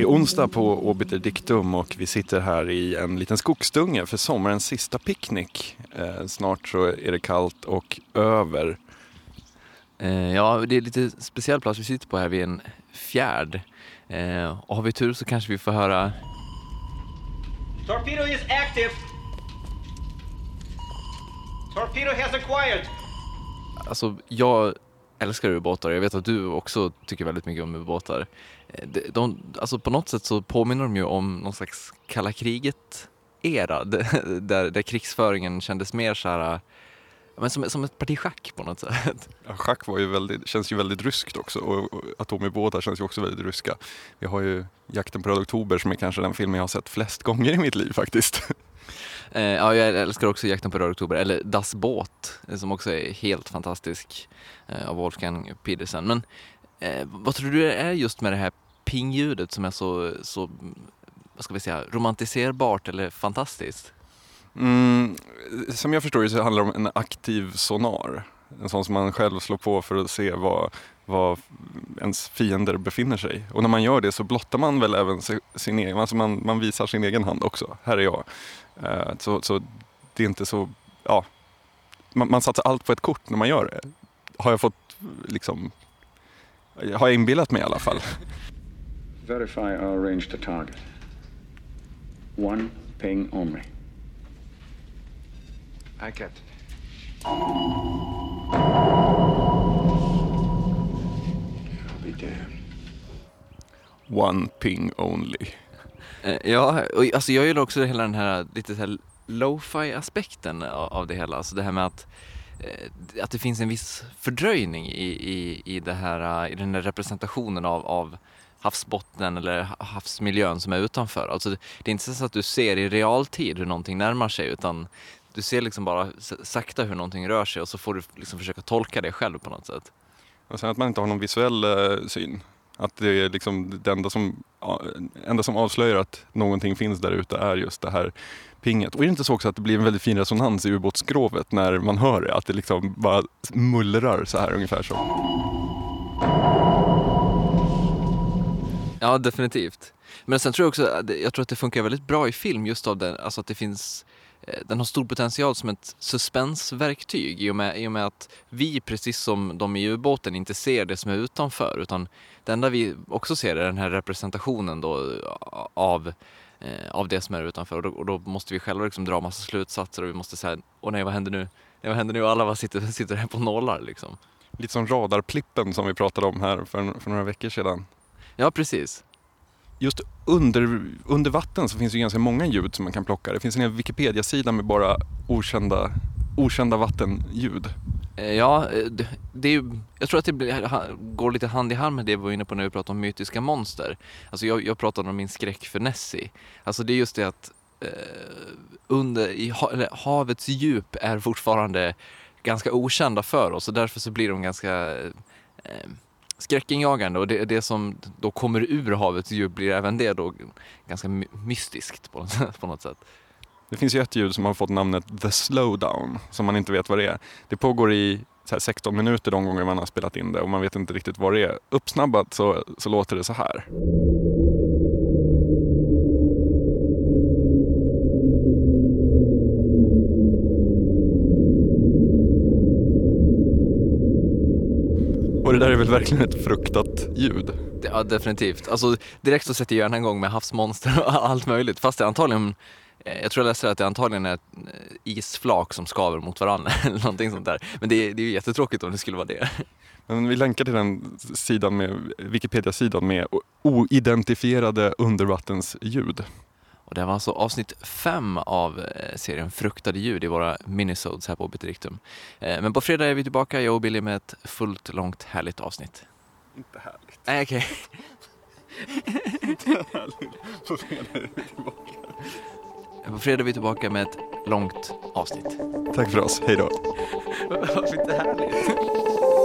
Det är onsdag på Obiter Dictum och vi sitter här i en liten skogsdunge för sommarens sista picknick. Eh, snart så är det kallt och över. Eh, ja, det är lite speciell plats vi sitter på här vid en fjärd. Eh, och har vi tur så kanske vi får höra... Torpedo is active. Torpedo has acquired. Alltså, jag älskar ubåtar. Jag vet att du också tycker väldigt mycket om ubåtar. Eh, de, de, alltså på något sätt så påminner de ju om någon slags kalla kriget-era där, där krigsföringen kändes mer så här men som, som ett parti schack på något sätt. Ja, schack var ju väldigt, känns ju väldigt ryskt också och, och atomubåtar känns ju också väldigt ryska. Vi har ju Jakten på Röd Oktober som är kanske den film jag har sett flest gånger i mitt liv faktiskt. Eh, ja, jag älskar också Jakten på Röd Oktober, eller Das Båt, eh, som också är helt fantastisk eh, av Wolfgang Petersen. Men eh, vad tror du det är just med det här pingljudet som är så, så vad ska vi säga, romantiserbart eller fantastiskt? Mm, som jag förstår det så handlar det om en aktiv sonar. En sån som man själv slår på för att se var, var ens fiender befinner sig. Och när man gör det så blottar man väl även sin egen, alltså man, man visar sin egen hand också. Här är jag. Uh, så, så det är inte så, ja, man, man satsar allt på ett kort när man gör det. Har jag fått liksom, har jag inbillat mig i alla fall. Verify our range to target. One ping only. I get it. I'll be damned. One ping only. Eh, ja, och alltså jag gillar också hela den här lite så här lo-fi aspekten av det hela. Alltså det här med att, eh, att det finns en viss fördröjning i, i, i, det här, eh, i den här representationen av, av havsbottnen eller havsmiljön som är utanför. Alltså det är inte så att du ser i realtid hur någonting närmar sig utan du ser liksom bara sakta hur någonting rör sig och så får du liksom försöka tolka det själv på något sätt. Och sen att man inte har någon visuell eh, syn. Att det är liksom det enda som, enda som avslöjar att någonting finns där ute är just det här pinget. Och är det inte så också att det blir en väldigt fin resonans i ubåtsskrovet när man hör det? Att det liksom bara mullrar så här ungefär så. Ja, definitivt. Men sen tror jag också, jag tror att det funkar väldigt bra i film just av det, alltså att det finns den har stor potential som ett suspensverktyg i och, med, i och med att vi, precis som de i ubåten, inte ser det som är utanför utan det enda vi också ser är den här representationen då av, eh, av det som är utanför och då, och då måste vi själva liksom dra massa slutsatser och vi måste säga åh nej vad händer nu? Nej, vad händer nu? Och alla bara sitter, sitter här på nollar liksom. Lite som radarplippen som vi pratade om här för, för några veckor sedan. Ja, precis just under, under vatten så finns det ganska många ljud som man kan plocka. Det finns en hel Wikipedia-sida med bara okända, okända vattenljud. Eh, ja, eh, det, det är, jag tror att det går lite hand i hand med det vi var inne på när vi pratade om mytiska monster. Alltså jag, jag pratade om min skräck för Nessie. Alltså det är just det att eh, under, i, eller, havets djup är fortfarande ganska okända för oss och därför så blir de ganska eh, skräckinjagande och det, det som då kommer ur havets djup blir även det då ganska mystiskt på, på något sätt. Det finns ju ett ljud som har fått namnet The Slowdown som man inte vet vad det är. Det pågår i 16 minuter de gånger man har spelat in det och man vet inte riktigt vad det är. Uppsnabbat så, så låter det så här. Och det där är väl verkligen ett fruktat ljud? Ja, definitivt. Alltså, direkt så sätter hjärnan igång med havsmonster och allt möjligt. Fast det antagligen, eh, jag tror jag läste att det antagligen är eh, isflak som skaver mot varandra eller någonting sånt där. Men det är, det är ju jättetråkigt om det skulle vara det. Men vi länkar till den sidan med, Wikipedia-sidan med oidentifierade undervattensljud. Och det var alltså avsnitt fem av eh, serien Fruktade ljud i våra minisodes här på Obiterictum. Eh, men på fredag är vi tillbaka, jag och Billy med ett fullt, långt, härligt avsnitt. Inte härligt. Nej, okej. Okay. Inte härligt. På fredag är vi tillbaka. På fredag är vi tillbaka med ett långt avsnitt. Tack för oss, hej då. Varför inte härligt?